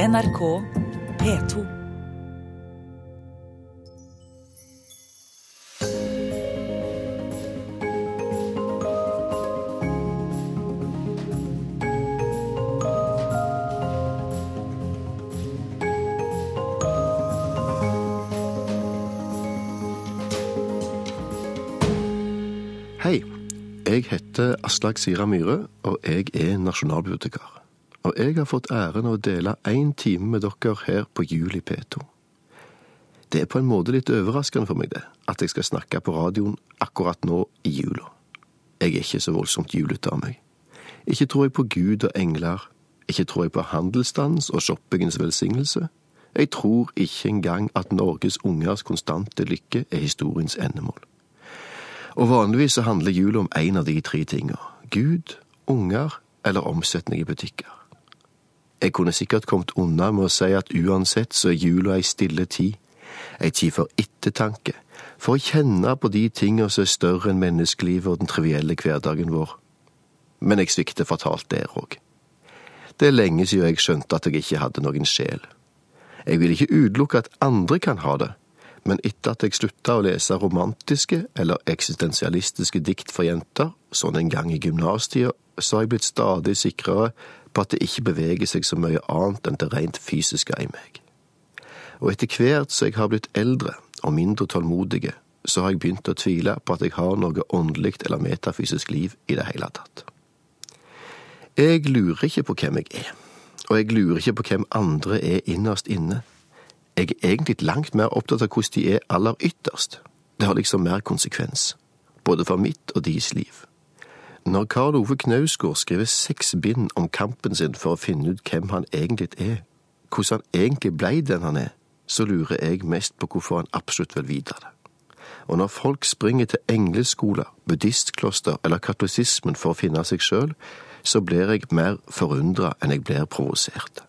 NRK P2. Hei, jeg heter Aslak Sira Myhre, og jeg er nasjonalbibliotekar. Og jeg har fått æren av å dele én time med dere her på Jul i P2. Det er på en måte litt overraskende for meg, det, at jeg skal snakke på radioen akkurat nå i jula. Jeg er ikke så voldsomt julete av meg. Ikke tror jeg på Gud og engler. Ikke tror jeg på handelsstandens og shoppingens velsignelse. Jeg tror ikke engang at Norges ungers konstante lykke er historiens endemål. Og vanligvis så handler jul om én av de tre tinga. Gud, unger eller omsetning i butikker. Jeg kunne sikkert kommet unna med å si at uansett så er jula ei stille tid. Ei tid for ettertanke, for å kjenne på de tinga som er større enn menneskelivet og den trivielle hverdagen vår. Men jeg svikter fatalt der òg. Det er lenge siden jeg skjønte at jeg ikke hadde noen sjel. Jeg vil ikke utelukke at andre kan ha det, men etter at jeg slutta å lese romantiske eller eksistensialistiske dikt for jenter, sånn en gang i gymnastida, så har jeg blitt stadig sikrere på at det ikke beveger seg så mye annet enn det rent fysiske i meg. Og etter hvert som jeg har blitt eldre og mindre tålmodige, så har jeg begynt å tvile på at jeg har noe åndelig eller metafysisk liv i det hele tatt. Jeg lurer ikke på hvem jeg er, og jeg lurer ikke på hvem andre er innerst inne. Jeg er egentlig langt mer opptatt av hvordan de er aller ytterst. Det har liksom mer konsekvens, både for mitt og deres liv. Når Karl Ove Knausgård skriver seks bind om kampen sin for å finne ut hvem han egentlig er, hvordan han egentlig blei den han er, så lurer jeg mest på hvorfor han absolutt vil vite det. Og når folk springer til engleskoler, buddhistkloster eller katolisismen for å finne seg sjøl, så blir jeg mer forundra enn jeg blir provosert.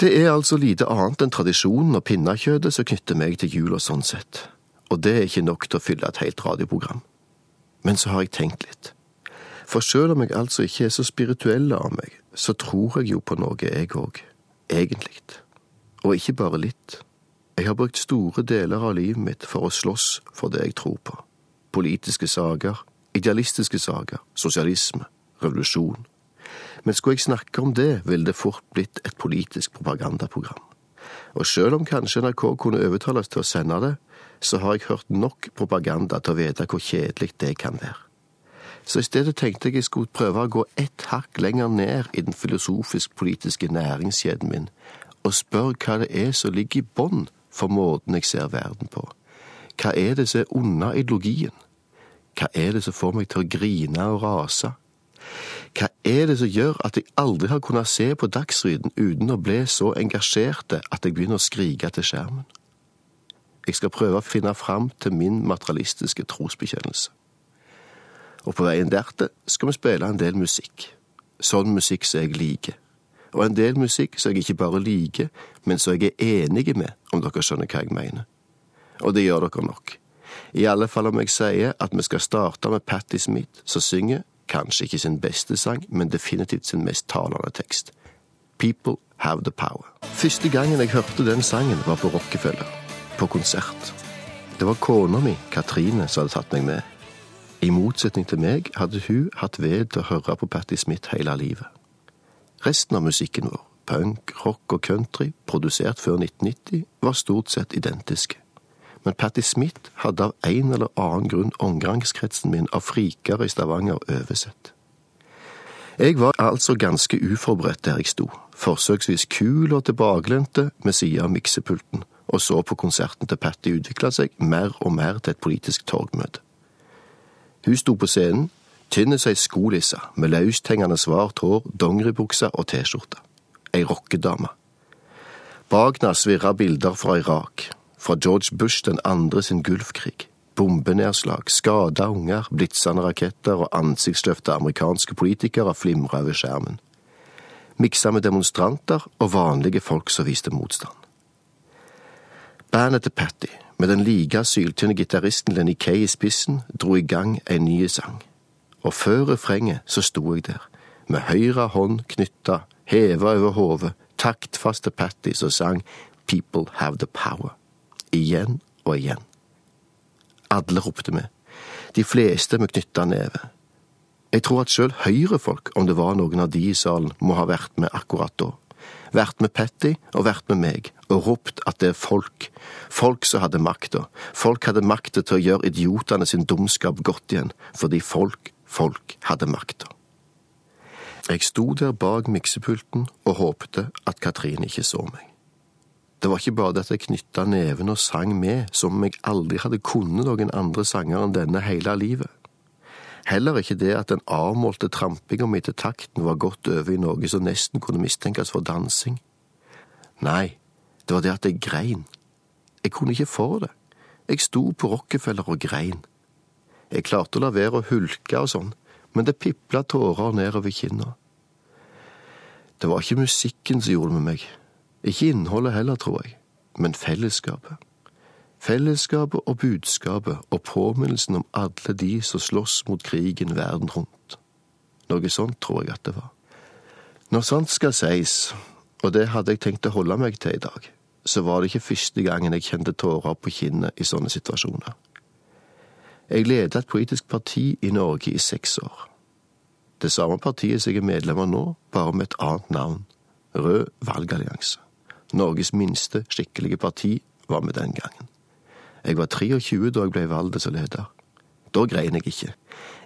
Det er altså lite annet enn tradisjonen og pinnekjøttet som knytter meg til jul og sånn sett, og det er ikke nok til å fylle et helt radioprogram. Men så har jeg tenkt litt. For selv om jeg altså ikke er så spirituell av meg, så tror jeg jo på noe, jeg òg. Egentlig. Og ikke bare litt. Jeg har brukt store deler av livet mitt for å slåss for det jeg tror på. Politiske saker, idealistiske saker, sosialisme, revolusjon. Men skulle jeg snakke om det, ville det fort blitt et politisk propagandaprogram. Og selv om kanskje NRK kunne overtales til å sende det, så har jeg hørt nok propaganda til å vite hvor kjedelig det kan være. Så i stedet tenkte jeg jeg skulle prøve å gå ett hakk lenger ned i den filosofisk-politiske næringskjeden min, og spørre hva det er som ligger i bånn for måten jeg ser verden på. Hva er det som er under ideologien? Hva er det som får meg til å grine og rase? Hva er det som gjør at jeg aldri har kunnet se på Dagsrevyen uten å bli så engasjerte at jeg begynner å skrike til skjermen? Jeg skal prøve å finne fram til min materialistiske trosbekjennelse. Og på veien dertil skal vi spille en del musikk. Sånn musikk som jeg liker. Og en del musikk som jeg ikke bare liker, men som jeg er enig med, om dere skjønner hva jeg mener. Og det gjør dere nok. I alle fall om jeg sier at vi skal starte med Patti Smith, som synger kanskje ikke sin beste sang, men definitivt sin mest talende tekst. People have the power. Første gangen jeg hørte den sangen, var på Rockefeller, på konsert. Det var kona mi, Katrine, som hadde tatt meg med. I motsetning til meg hadde hun hatt ved til å høre på Patti Smith hele livet. Resten av musikken vår, punk, rock og country, produsert før 1990, var stort sett identiske men Patti Smith hadde av en eller annen grunn omgangskretsen min av frikere i Stavanger oversett. Jeg var altså ganske uforberedt der jeg sto, forsøksvis kul og tilbakelente med sida av miksepulten, og så på konserten til Patti utvikla seg mer og mer til et politisk torgmøte. Hun sto på scenen, tynn som ei skolisse, med løsthengende svart hår, dongeribukse og T-skjorte. Ei rockedame. Bak henne svirra bilder fra Irak, fra George Bush den andre sin Gulfkrig. Bombenedslag, skada unger, blitsende raketter og ansiktsløfta amerikanske politikere flimra over skjermen. Miksa med demonstranter og vanlige folk som viste motstand. Bandet til Patty, med den like syltynne gitaristen Lenny Kay i spissen, dro i gang en ny sang. Og før refrenget så sto jeg der, med høyre hånd knytta heva over hodet, taktfaste Patty som sang People Have The Power. Igjen og igjen. Alle ropte med. De fleste med knytta neve. Jeg tror at sjøl høyrefolk, om det var noen av de i salen, må ha vært med akkurat da. Vært med Petty og vært med meg, og ropt at det er folk, folk som hadde makta. Folk hadde makta til å gjøre idiotene sin dumskap godt igjen, fordi folk, folk hadde makta. Jeg sto der bak miksepulten og håpte at Katrine ikke så meg. Det var ikke bare det at jeg knytta neven og sang med som om jeg aldri hadde kunnet noen andre sanger enn denne hele livet. Heller ikke det at den avmålte trampinga mi til takten var gått over i noe som nesten kunne mistenkes for dansing. Nei, det var det at jeg grein. Jeg kunne ikke for det. Jeg sto på Rockefeller og grein. Jeg klarte å la være å hulke og sånn, men det pipla tårer nedover kinna. Det var ikke musikken som gjorde det med meg, ikke innholdet heller, tror jeg, men fellesskapet. Fellesskapet og budskapet og påminnelsen om alle de som slåss mot krigen verden rundt. Noe sånt tror jeg at det var. Når sånt skal sies, og det hadde jeg tenkt å holde meg til i dag, så var det ikke første gangen jeg kjente tårer på kinnet i sånne situasjoner. Jeg ledet et politisk parti i Norge i seks år. Det samme partiet som jeg er medlem av nå, bare med et annet navn, Rød valgallianse. Norges minste skikkelige parti var med den gangen. Jeg var 23 da jeg ble valgt som leder. Da grein jeg ikke.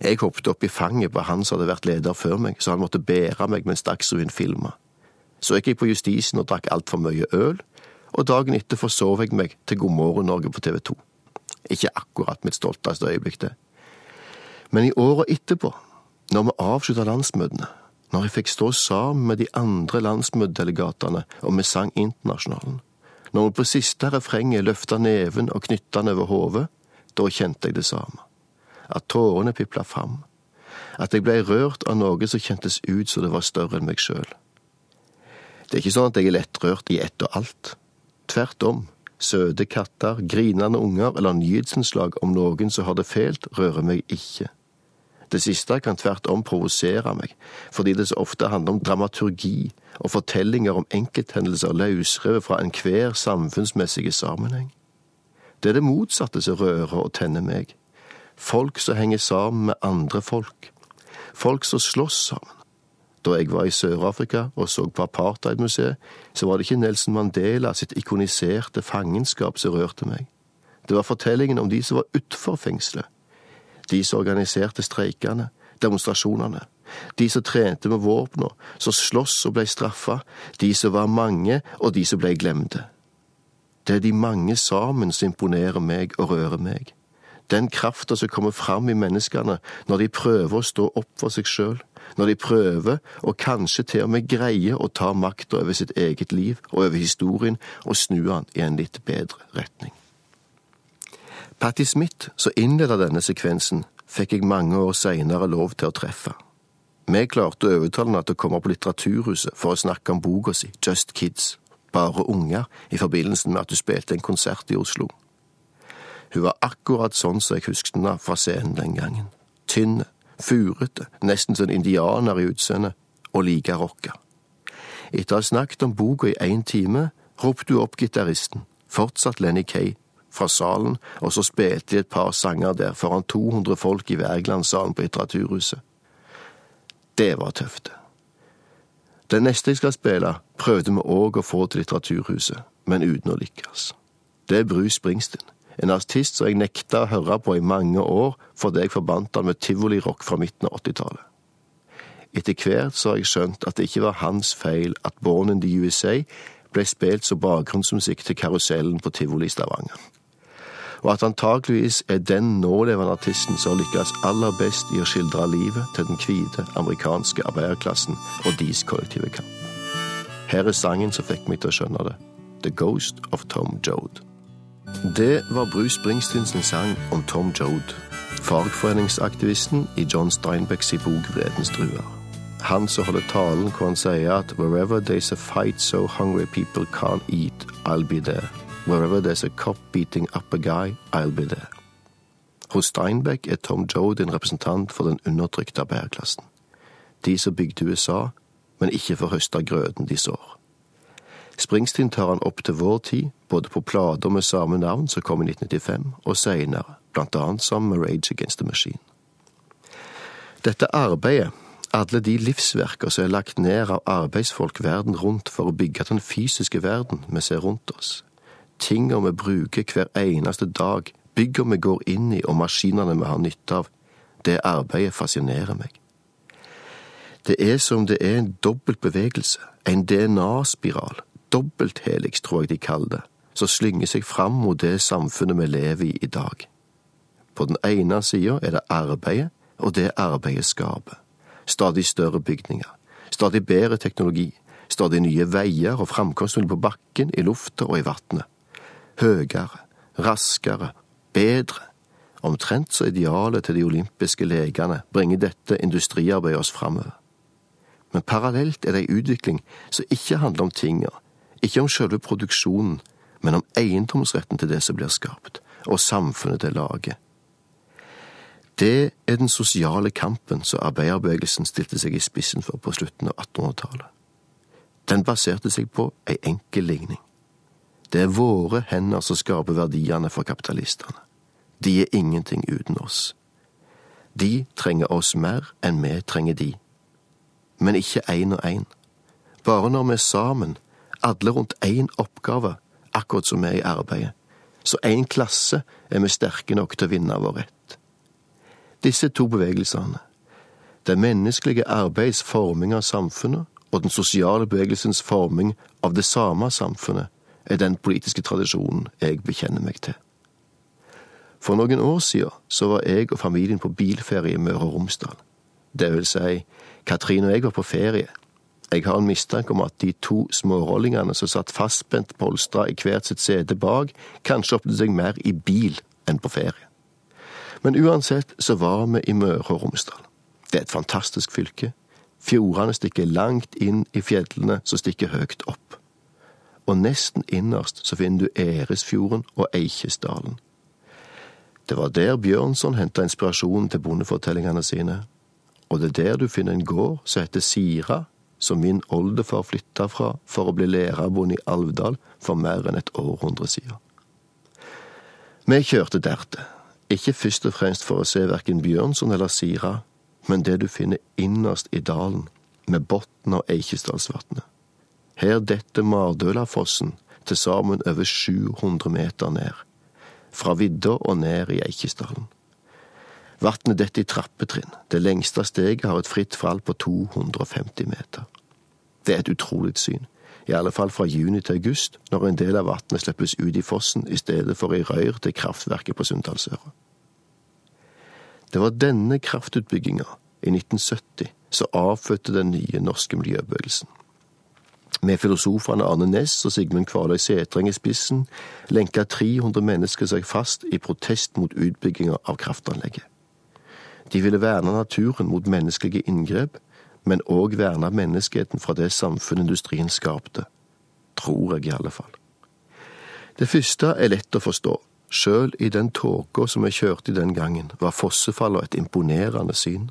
Jeg hoppet opp i fanget på han som hadde vært leder før meg, så han måtte bære meg mens Dagsrevyen filma. Så gikk jeg på Justisen og drakk altfor mye øl, og dagen etter forsov jeg meg til Godmorgen Norge på TV 2. Ikke akkurat mitt stolteste øyeblikk, det. Men i åra etterpå, når vi avslutta landsmøtene, når jeg fikk stå sammen med de andre landsmøtedelegatene og vi sang Internasjonalen, når vi på siste refrenget løfta neven og knytta den over hodet, da kjente jeg det samme. At tårene pipla fram. At jeg blei rørt av noe som kjentes ut som det var større enn meg sjøl. Det er ikke sånn at jeg er lettrørt i ett og alt. Tvert om. Søte katter, grinende unger eller nyhetsinnslag om noen som har det fælt, rører meg ikke. Det siste kan tvert om provosere meg, fordi det så ofte handler om dramaturgi og fortellinger om enkelthendelser løsrevet fra enhver samfunnsmessige sammenheng. Det er det motsatte som rører og tenner meg. Folk som henger sammen med andre folk. Folk som slåss sammen. Da jeg var i Sør-Afrika og så på Apartheidmuseet, så var det ikke Nelson Mandela sitt ikoniserte fangenskap som rørte meg. Det var fortellingen om de som var utenfor fengselet de som organiserte streikene, demonstrasjonene, de som trente med våpna, som sloss og blei straffa, de som var mange, og de som blei glemte. Det er de mange sammen som imponerer meg og rører meg. Den krafta som kommer fram i menneskene når de prøver å stå opp for seg sjøl, når de prøver, og kanskje til og med greier, å ta makta over sitt eget liv og over historien og snu den i en litt bedre retning. Patti Smith, som innleda denne sekvensen, fikk jeg mange år seinere lov til å treffe. Vi klarte å overtale henne til å komme på Litteraturhuset for å snakke om boka si Just Kids, bare unger, i forbindelse med at du spilte en konsert i Oslo. Hun var akkurat sånn som jeg husket henne fra scenen den gangen. Tynn, furete, nesten som en indianer i utseendet, og like rocka. Etter å ha snakket om boka i én time, ropte hun opp gitaristen, fortsatt Lenny Kay, fra salen, og så spilte de et par sanger der foran 200 folk i Wergelandsalen på Litteraturhuset. Det var tøft. Den neste jeg skal spille, prøvde vi òg å få til Litteraturhuset, men uten å lykkes. Det er Bruce Springsteen, en artist som jeg nekta å høre på i mange år fordi jeg forbandt han med tivolirock fra midten av 80-tallet. Etter hvert så har jeg skjønt at det ikke var hans feil at Born in the USA ble spilt som bakgrunnsmusikk til karusellen på tivoli i Stavanger og at antakeligvis er den nålevende artisten som lykkes aller best i å skildre livet til den hvite amerikanske arbeiderklassen og deres kollektive kamp. Her er sangen som fikk meg til å skjønne det. The Ghost of Tom Jode. Det var Bruce Springsteen sin sang om Tom Jode, fagforeningsaktivisten i John Steinbecks bok Vredens druer. Han som holder talen hvor han sier at wherever there's a fight so hungry people can't eat, I'll be there. Wherever there's a cop beating up a guy, I'll be there. Hos Steinbeck er Tom Jode en representant for den undertrykte arbeiderklassen. De som bygde USA, men ikke får høste grøden de sår. Springsteen tar han opp til vår tid, både på plater med samme navn som kom i 1995, og seinere, blant annet sammen med Rage Against the Machine. Dette arbeidet, alle de livsverker som er lagt ned av arbeidsfolk verden rundt for å bygge den fysiske verden vi ser rundt oss, tinga vi bruker hver eneste dag, bygga vi går inn i og maskinene vi har nytte av, det arbeidet fascinerer meg. Det er som det er en dobbelt bevegelse, en DNA-spiral, dobbelthelix tror jeg de kaller det, som slynger seg fram mot det samfunnet vi lever i i dag. På den ene sida er det arbeidet, og det arbeidet skaper. Stadig større bygninger, stadig bedre teknologi, stadig nye veier og framkomstmulig på bakken, i lufta og i vannet. Høyere, raskere, bedre. Omtrent så idealet til de olympiske legene bringer dette industriarbeidet oss framover. Men parallelt er det ei utvikling som ikke handler om tinga, ikke om selve produksjonen, men om eiendomsretten til det som blir skapt, og samfunnet det lager. Det er den sosiale kampen som arbeiderbevegelsen stilte seg i spissen for på slutten av 1800-tallet. Den baserte seg på ei enkel ligning. Det er våre hender som skaper verdiene for kapitalistene. De er ingenting uten oss. De trenger oss mer enn vi trenger de. Men ikke én og én. Bare når vi er sammen, alle rundt én oppgave, akkurat som vi er i arbeidet, så én klasse er vi sterke nok til å vinne vår rett. Disse to bevegelsene, det menneskelige arbeids forming av samfunnet og den sosiale bevegelsens forming av det samme samfunnet, er den politiske tradisjonen jeg bekjenner meg til. For noen år siden så var jeg og familien på bilferie i Møre og Romsdal. Det vil si, Katrin og jeg var på ferie. Jeg har en mistanke om at de to smårollingene som satt fastspent polstra i hvert sitt sete bak, kanskje opplevde seg mer i bil enn på ferie. Men uansett så var vi i Møre og Romsdal. Det er et fantastisk fylke. Fjordene stikker langt inn i fjellene som stikker høyt opp. Og nesten innerst så finner du Eresfjorden og Eikesdalen. Det var der Bjørnson henta inspirasjonen til bondefortellingene sine. Og det er der du finner en gård som heter Sira, som min oldefar flytta fra for å bli lærerbonde i Alvdal for mer enn et århundre siden. Vi kjørte dertil, ikke først og fremst for å se verken Bjørnson eller Sira, men det du finner innerst i dalen, med botnen av Eikesdalsvatnet. Her detter Mardølafossen til sammen over 700 meter ned, fra vidda og ned i Eikesdalen. Vannet detter i trappetrinn. Det lengste steget har et fritt fall på 250 meter. Det er et utrolig syn, i alle fall fra juni til august, når en del av vannet slippes ut i fossen i stedet for i røyr til kraftverket på Sunndalsøra. Det var denne kraftutbygginga i 1970 som avfødte den nye norske miljøbevegelsen. Med filosofene Arne Næss og Sigmund Kvaløy Setreng i spissen lenka 300 mennesker seg fast i protest mot utbygginga av kraftanlegget. De ville verne naturen mot menneskelige inngrep, men òg verne menneskeheten fra det samfunnet industrien skapte. Tror jeg, i alle fall. Det første er lett å forstå. Sjøl i den tåka som vi kjørte i den gangen, var fossefallet et imponerende syn.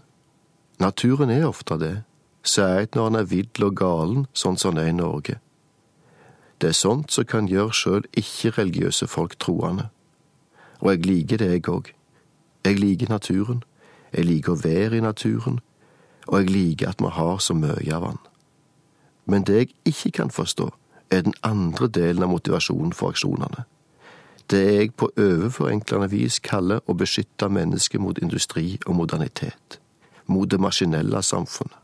Naturen er ofte det, særlig når han er vill og galen, sånn som han er i Norge. Det er sånt som kan gjøre sjøl ikke-religiøse folk troende. Og jeg liker det, jeg òg. Jeg liker naturen, jeg liker å være i naturen, og jeg liker at vi har så mye av den. Men det jeg ikke kan forstå, er den andre delen av motivasjonen for aksjonene. Det jeg på overforenklende vis kaller å beskytte mennesket mot industri og modernitet, mot det maskinelle samfunnet.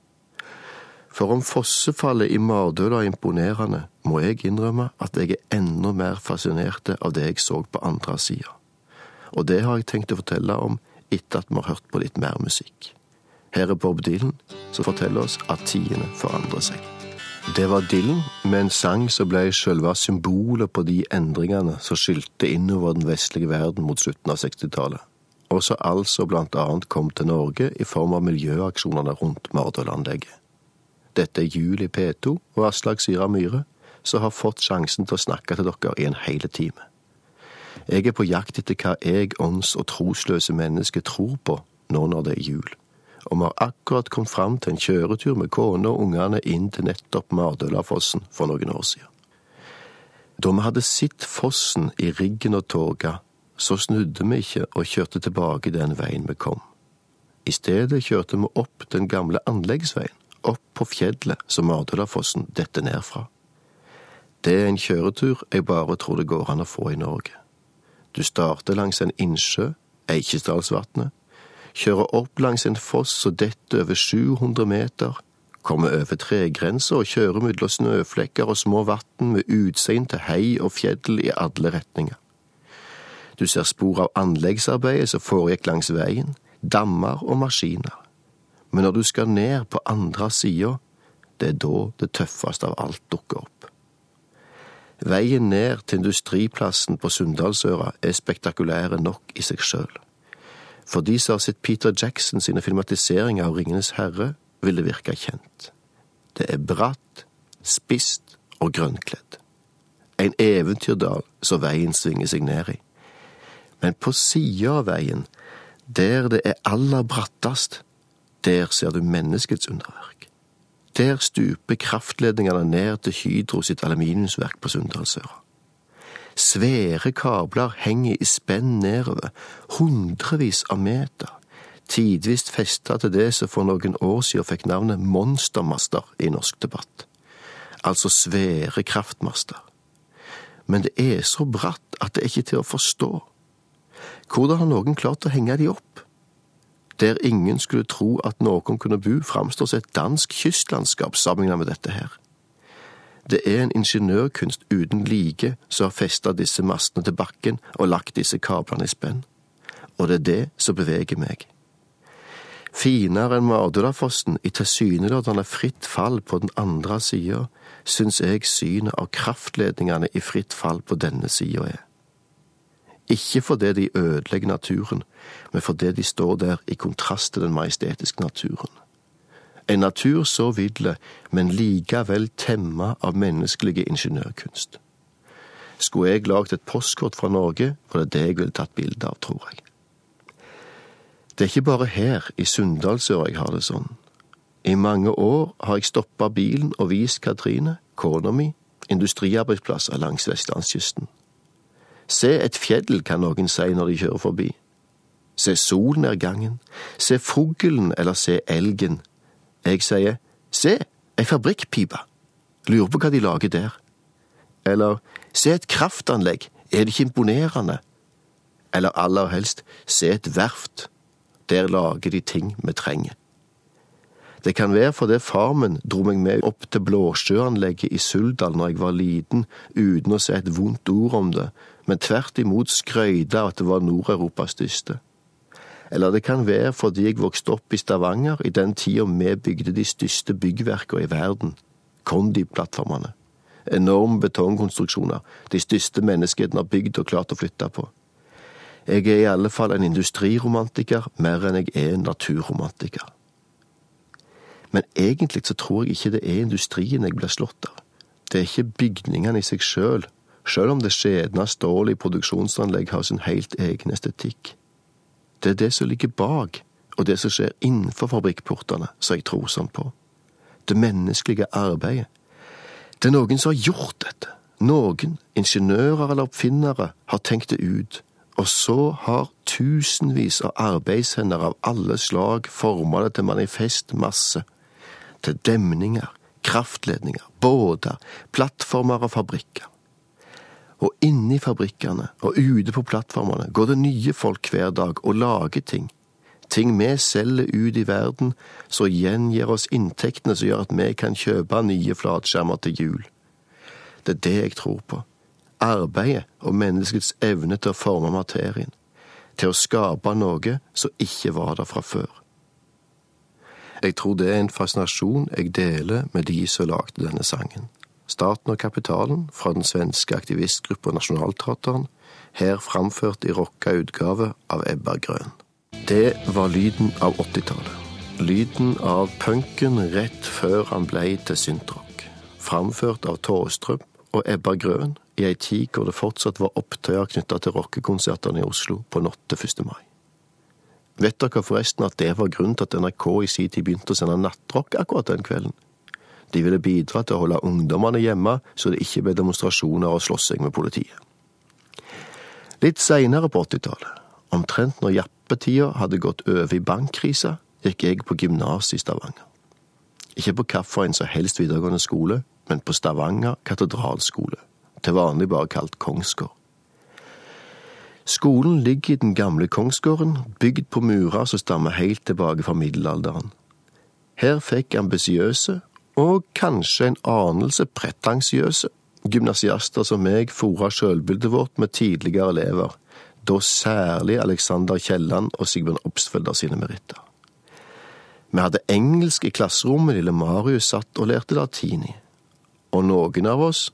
For om fossefallet i Mardøla er imponerende, må jeg innrømme at jeg er enda mer fascinert av det jeg så på andre sida. Og det har jeg tenkt å fortelle om etter at vi har hørt på litt mer musikk. Her er Bob Dylan, som forteller oss at tidene forandrer seg. Det var Dylan med en sang som ble selve symbolet på de endringene som skylte innover den vestlige verden mot slutten av 60-tallet, og som altså blant annet kom til Norge i form av miljøaksjonene rundt Mardølanlegget. Dette er Juli P2 og Aslak Syra Myhre, som har fått sjansen til å snakke til dere i en hele time. Jeg er på jakt etter hva jeg, ånds- og trosløse mennesker tror på nå når det er jul, og vi har akkurat kommet fram til en kjøretur med kona og ungene inn til nettopp Mardølafossen for noen år siden. Da vi hadde sett fossen i riggen og toga, så snudde vi ikke og kjørte tilbake den veien vi kom. I stedet kjørte vi opp den gamle anleggsveien, opp på fjellet som Mardølafossen detter ned fra. Det er en kjøretur jeg bare tror det går an å få i Norge. Du starter langs en innsjø, Eikesdalsvatnet, kjører opp langs en foss og detter over 700 meter, kommer over tregrensa og kjører mellom snøflekker og små vann med utsyn til hei og fjell i alle retninger. Du ser spor av anleggsarbeidet som foregikk langs veien, dammer og maskiner. Men når du skal ned på andre sida, det er da det tøffeste av alt dukker opp. Veien ned til industriplassen på Sunndalsøra er spektakulære nok i seg sjøl. For de som har sett Peter Jackson sine filmatiseringer av Ringenes herre, vil det virke kjent. Det er bratt, spist og grønnkledd. En eventyrdal som veien svinger seg ned i. Men på sida av veien, der det er aller brattest, der ser du menneskets underverk. Der stuper kraftledningene ned til Hydro sitt aluminiumsverk på Sunndalsøra. Svære kabler henger i spenn nedover, hundrevis av meter, tidvis festa til det som for noen år siden fikk navnet monstermaster i norsk debatt. Altså svære kraftmaster. Men det er så bratt at det er ikke til å forstå. Hvordan har noen klart å henge de opp? Der ingen skulle tro at noen kunne bo, framstår som et dansk kystlandskap sammenlignet med dette her. Det er en ingeniørkunst uten like som har festa disse mastene til bakken og lagt disse kablene i spenn. Og det er det som beveger meg. Finere enn Mardølafossen i tilsynelatende fritt fall på den andre sida, syns jeg synet av kraftledningene i fritt fall på denne sida er. Ikke fordi de ødelegger naturen, men fordi de står der i kontrast til den majestetiske naturen. En natur så vidle, men likevel temma av menneskelige ingeniørkunst. Skulle jeg lagd et postkort fra Norge, var det det jeg ville tatt bilde av, tror jeg. Det er ikke bare her i Sunndalsøra jeg har det sånn. I mange år har jeg stoppa bilen og vist Katrine, kona mi, industriarbeidsplasser langs vestlandskysten. Se et fjell, kan noen si når de kjører forbi. Se solnedgangen, se fuglen eller se elgen. Jeg sier se, ei fabrikkpipe, lurer på hva de lager der. Eller se et kraftanlegg, er det ikke imponerende? Eller aller helst, se et verft, der lager de ting vi trenger. Det kan være fordi far min dro meg med opp til Blåsjøanlegget i Suldal når jeg var liten, uten å si et vondt ord om det, men tvert imot skrøyte av at det var Nord-Europas største. Eller det kan være fordi jeg vokste opp i Stavanger i den tida vi bygde de største byggverkene i verden, Kondi-plattformene. Enorme betongkonstruksjoner, de største menneskeheten har bygd og klart å flytte på. Jeg er i alle fall en industriromantiker mer enn jeg er en naturromantiker. Men egentlig så tror jeg ikke det er industrien jeg blir slått av. Det er ikke bygningene i seg sjøl, sjøl om det skjedne stålet i produksjonsanlegg har sin helt egen estetikk. Det er det som ligger bak, og det som skjer innenfor fabrikkportene, som jeg tror sånn på. Det menneskelige arbeidet. Det er noen som har gjort dette. Noen, ingeniører eller oppfinnere, har tenkt det ut. Og så har tusenvis av arbeidshender av alle slag forma det til manifest masse til demninger, kraftledninger, båter, plattformer og fabrikker. Og inni fabrikkene og ute på plattformene går det nye folk hver dag og lager ting. Ting vi selger ut i verden, som igjen gir oss inntektene som gjør at vi kan kjøpe nye flatskjermer til jul. Det er det jeg tror på. Arbeidet og menneskets evne til å forme materien. Til å skape noe som ikke var der fra før. Jeg tror det er en fascinasjon jeg deler med de som lagde denne sangen. Staten og kapitalen fra den svenske aktivistgruppa Nationaltheateren, her framført i rocka utgave av Ebba Grøn. Det var lyden av 80-tallet. Lyden av punken rett før han blei til syntrock. Framført av Tåstrup og Ebba Grøn i ei tid hvor det fortsatt var opptøyer knytta til rockekonsertene i Oslo på natt til 1. mai. Vet dere forresten at det var grunnen til at NRK i sin tid begynte å sende nattrock akkurat den kvelden? De ville bidra til å holde ungdommene hjemme, så det ikke ble demonstrasjoner og slåssing med politiet. Litt seinere på 80-tallet, omtrent når jappetida hadde gått over i bankkrisa, gikk jeg på gymnas i Stavanger. Ikke på hvilken som helst videregående skole, men på Stavanger katedralskole, til vanlig bare kalt Kongsgård. Skolen ligger i den gamle kongsgården, bygd på murer som stammer helt tilbake fra middelalderen. Her fikk ambisiøse, og kanskje en anelse pretensiøse, gymnasiaster som meg fora sjølbildet vårt med tidligere elever, da særlig Alexander Kielland og Sigbjørn Obstfelder sine meritter. Vi hadde engelsk i klasserommet lille Marius satt og lærte latin i, og noen av oss,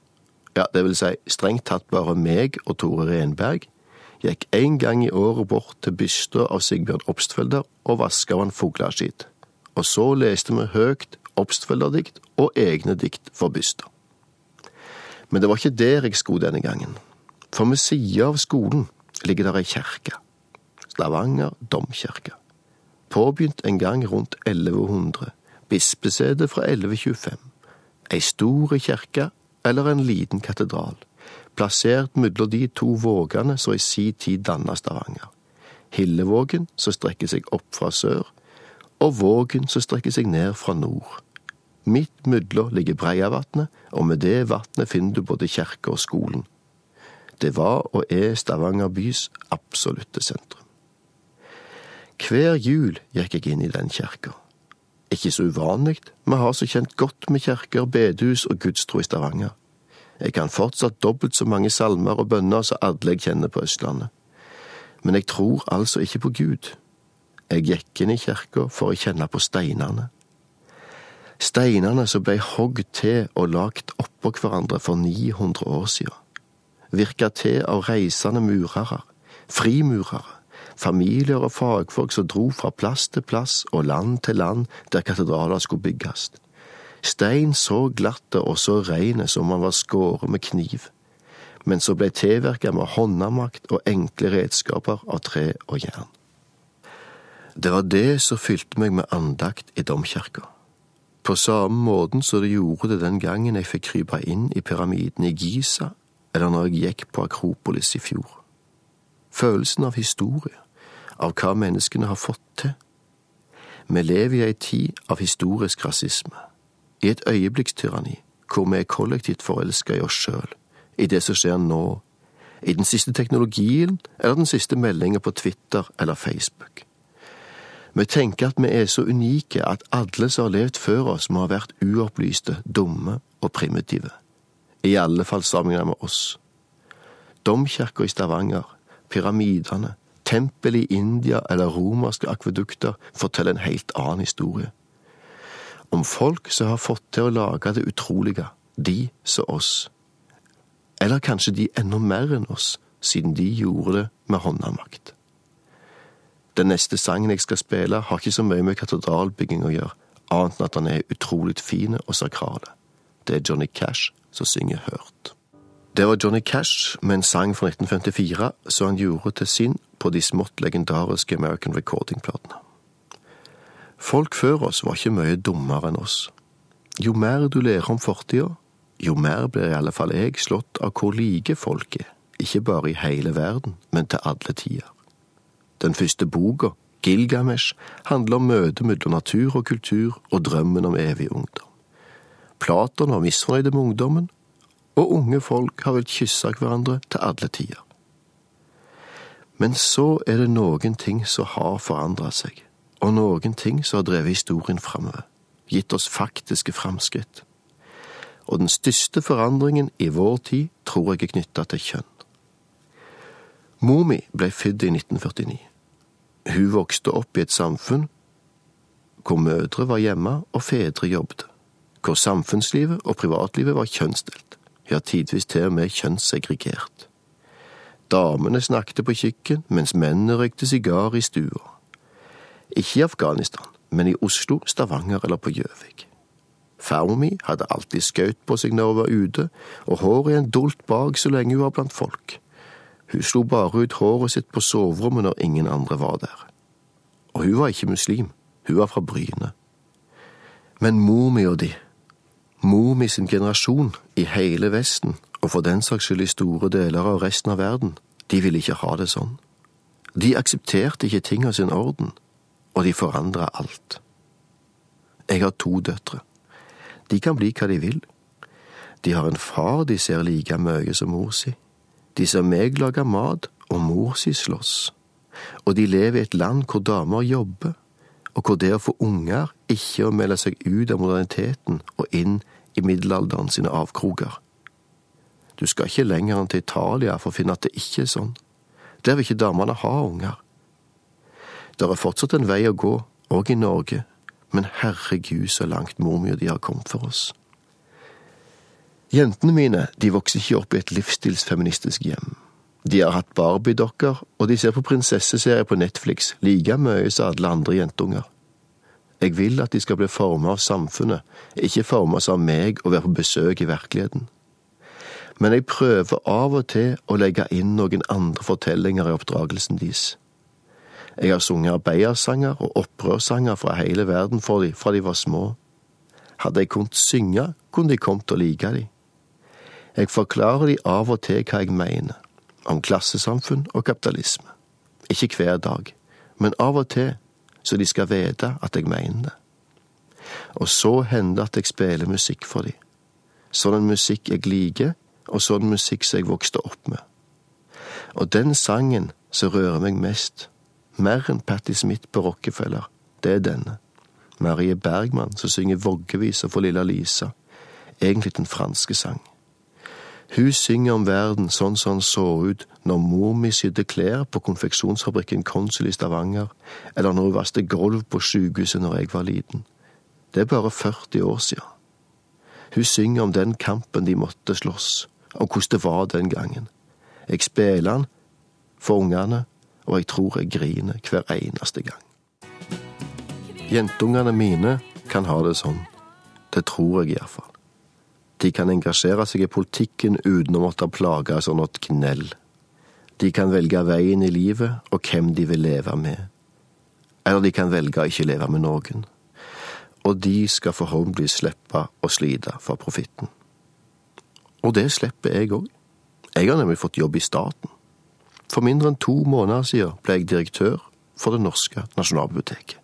ja, det vil si strengt tatt bare meg og Tore Renberg, gikk en gang i året bort til bysta av Sigbjørn Obstfelder og vaska av han fugleskitt, og så leste vi høyt Obstfelder-dikt og egne dikt for bysta. Men det var ikke der jeg skulle denne gangen, for ved sida av skolen ligger der ei kjerke, Stavanger domkirke, påbegynt en gang rundt 1100, bispesete fra 1125, ei stor kjerke eller en liten katedral plassert mellom de to vågene som i si tid danna Stavanger. Hillevågen som strekker seg opp fra sør, og Vågen som strekker seg ned fra nord. Midt mellom ligger Breiavatnet, og med det vatnet finner du både kirka og skolen. Det var og er Stavanger bys absolutte sentrum. Hver jul gikk jeg inn i den kirka. Ikke så uvanlig, vi har så kjent godt med kirker, bedehus og gudstro i Stavanger. Jeg kan fortsatt dobbelt så mange salmer og bønner som alle jeg kjenner på Østlandet. Men jeg tror altså ikke på Gud. Jeg gikk inn i kirka for å kjenne på steinene. Steinene som ble hogd til og lagt oppå hverandre for 900 år siden. Virka til av reisende murere, frimurere, familier og fagfolk som dro fra plass til plass og land til land der katedraler skulle bygges. Stein så glatte og så reine som han var skåret med kniv, men så ble tilverket med håndamakt og enkle redskaper av tre og jern. Det var det som fylte meg med andakt i domkirka. På samme måten som det gjorde det den gangen jeg fikk krype inn i pyramiden i Giza, eller når jeg gikk på Akropolis i fjor. Følelsen av historie, av hva menneskene har fått til. Vi lever i ei tid av historisk rasisme i et øyeblikkstyranni, hvor vi er kollektivt forelska i oss sjøl, i det som skjer nå, i den siste teknologien eller den siste meldinga på Twitter eller Facebook. Vi tenker at vi er så unike at alle som har levd før oss, må ha vært uopplyste, dumme og primitive. I alle fall sammenlignet med oss. Domkirka i Stavanger, pyramidene, tempel i India eller romerske akvedukter forteller en helt annen historie om folk som har fått til å lage det utrolige, de som oss. Eller kanskje de enda mer enn oss, siden de gjorde det med håndamakt. Den neste sangen jeg skal spille, har ikke så mye med katedralbygging å gjøre, annet enn at den er utrolig fin og sakral. Det er Johnny Cash som synger Hørt. Det var Johnny Cash med en sang fra 1954 som han gjorde til sin på de smått legendariske American Recording-platene. Folk før oss var ikke mye dummere enn oss. Jo mer du lærer om fortida, jo mer blir i alle fall jeg slått av hvor like folk er, ikke bare i hele verden, men til alle tider. Den første boka, Gilgamesh, handler om møtet mellom natur og kultur og drømmen om evig ungdom. Platon var misfornøyd med ungdommen, og unge folk har vel kysse hverandre til alle tider. Men så er det noen ting som har forandra seg og noen ting som har drevet historien framover, gitt oss faktiske framskritt. Og den største forandringen i vår tid tror jeg er knytta til kjønn. Mor mi ble født i 1949. Hun vokste opp i et samfunn hvor mødre var hjemme og fedre jobbet, hvor samfunnslivet og privatlivet var kjønnsdelt, ja tidvis til og med kjønnssegregert. Damene snakket på kikken mens mennene røykte sigar i stua. Ikke i Afghanistan, men i Oslo, Stavanger eller på Gjøvik. Farmor mi hadde alltid skaut på seg når hun var ute, og håret en dolt bak så lenge hun var blant folk. Hun slo bare ut håret sitt på soverommet når ingen andre var der. og hun var ikke muslim, hun var fra Bryne. Men mor mi og de, mor mi sin generasjon i hele Vesten, og for den saks skyld i store deler av resten av verden, de ville ikke ha det sånn. De aksepterte ikke ting av sin orden, og de forandrer alt. Jeg har to døtre. De kan bli hva de vil. De har en far de ser like mye som mor si. De ser meg lage mat, og mor si slåss. Og de lever i et land hvor damer jobber, og hvor det å få unger ikke å melde seg ut av moderniteten og inn i middelalderen sine avkroker. Du skal ikke lenger enn til Italia for å finne at det ikke er sånn. Der vil ikke damene ha unger. Det er fortsatt en vei å gå, òg i Norge, men herregud så langt mormor de har kommet for oss. Jentene mine de vokser ikke opp i et livsstilsfeministisk hjem. De har hatt Barbie-dokker, og de ser på prinsesseserier på Netflix like mye som alle andre jentunger. Jeg vil at de skal bli formet av samfunnet, ikke formet av meg og være på besøk i virkeligheten. Men jeg prøver av og til å legge inn noen andre fortellinger i oppdragelsen deres. Jeg har sunget arbeidersanger og opprørssanger fra hele verden for de fra de var små. Hadde jeg kunnet synge, kunne de kommet til å like de. Jeg forklarer de av og til hva jeg mener, om klassesamfunn og kapitalisme. Ikke hver dag, men av og til, så de skal vite at jeg mener det. Og så hender det at jeg spiller musikk for de. Sånn musikk jeg liker, og sånn musikk som jeg vokste opp med. Og den sangen som rører meg mest, mer enn Patti Smith på Rockefeller, det er denne. Marie Bergman som synger voggeviser for lilla Lisa, egentlig den franske sang. Hun synger om verden sånn som han så ut når mor mi sydde klær på konfeksjonsfabrikken Konsul i Stavanger, eller når hun vasket gulv på sykehuset når jeg var liten. Det er bare 40 år siden. Hun synger om den kampen de måtte slåss, om hvordan det var den gangen. Jeg spiller den for ungene, og jeg tror jeg griner hver eneste gang. Jentungene mine kan ha det sånn. Det tror jeg iallfall. De kan engasjere seg i politikken uten å måtte plage av sånt knell. De kan velge veien i livet og hvem de vil leve med. Eller de kan velge å ikke leve med noen. Og de skal forhåpentligvis slippe å slite for profitten. Og det slipper jeg òg. Jeg har nemlig fått jobb i staten. For mindre enn to måneder siden ble jeg direktør for Det norske nasjonalbiblioteket.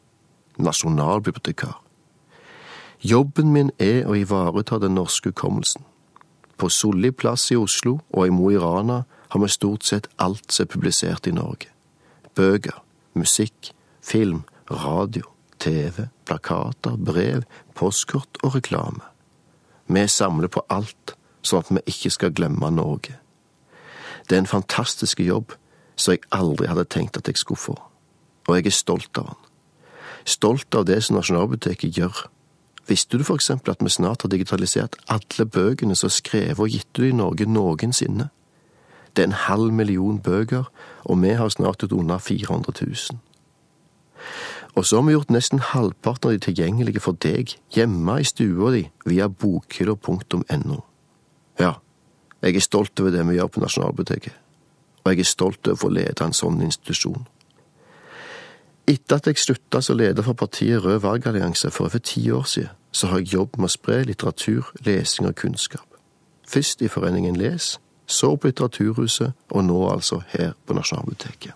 Nasjonalbibliotekar. Jobben min er å ivareta den norske hukommelsen. På Solli plass i Oslo og i Mo i Rana har vi stort sett alt som er publisert i Norge. Bøker, musikk, film, radio, TV, plakater, brev, postkort og reklame. Vi samler på alt, sånn at vi ikke skal glemme Norge. Det er en fantastisk jobb som jeg aldri hadde tenkt at jeg skulle få, og jeg er stolt av den. Stolt av det som Nasjonalbiblioteket gjør. Visste du for eksempel at vi snart har digitalisert alle bøkene som er skrevet og gitt ut i Norge noensinne? Det er en halv million bøker, og vi har snart ut under 400 000. Og så har vi gjort nesten halvparten av de tilgjengelige for deg, hjemme i stua di, via bokhylla.no. Ja, jeg er stolt over det vi gjør på Nasjonalbiblioteket, og jeg er stolt over å lede en sånn institusjon. Etter at jeg slutta som leder for partiet Rød valgallianse for over ti år siden, så har jeg jobbet med å spre litteratur, lesing og kunnskap. Først i Foreningen Les, så på Litteraturhuset, og nå altså her på Nasjonalbiblioteket.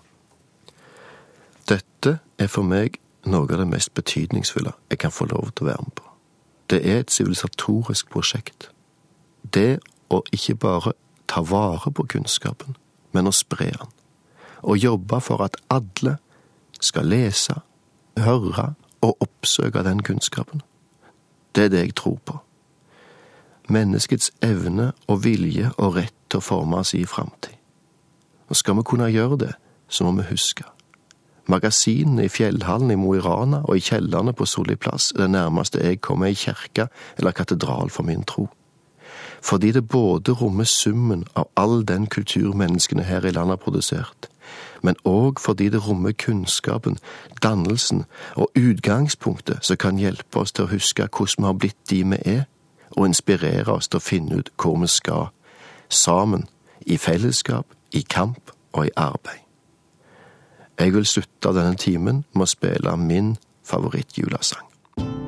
Dette er for meg noe av det mest betydningsfulle jeg kan få lov til å være med på. Det er et sivilisatorisk prosjekt. Det å ikke bare ta vare på kunnskapen, men å spre den. Og jobbe for at alle skal lese, høre og oppsøke den kunnskapen. Det er det jeg tror på. Menneskets evne og vilje og rett til å forme sin framtid. Og skal vi kunne gjøre det, så må vi huske. Magasinene i fjellhallen i Mo i Rana og i kjellerne på Solli plass er det nærmeste jeg kommer ei kirke eller katedral for min tro fordi det både rommer summen av all den kultur menneskene her i landet har produsert, men òg fordi det rommer kunnskapen, dannelsen og utgangspunktet som kan hjelpe oss til å huske hvordan vi har blitt de vi er, og inspirere oss til å finne ut hvor vi skal, sammen, i fellesskap, i kamp og i arbeid. Jeg vil slutte denne timen med å spille min favorittjulesang.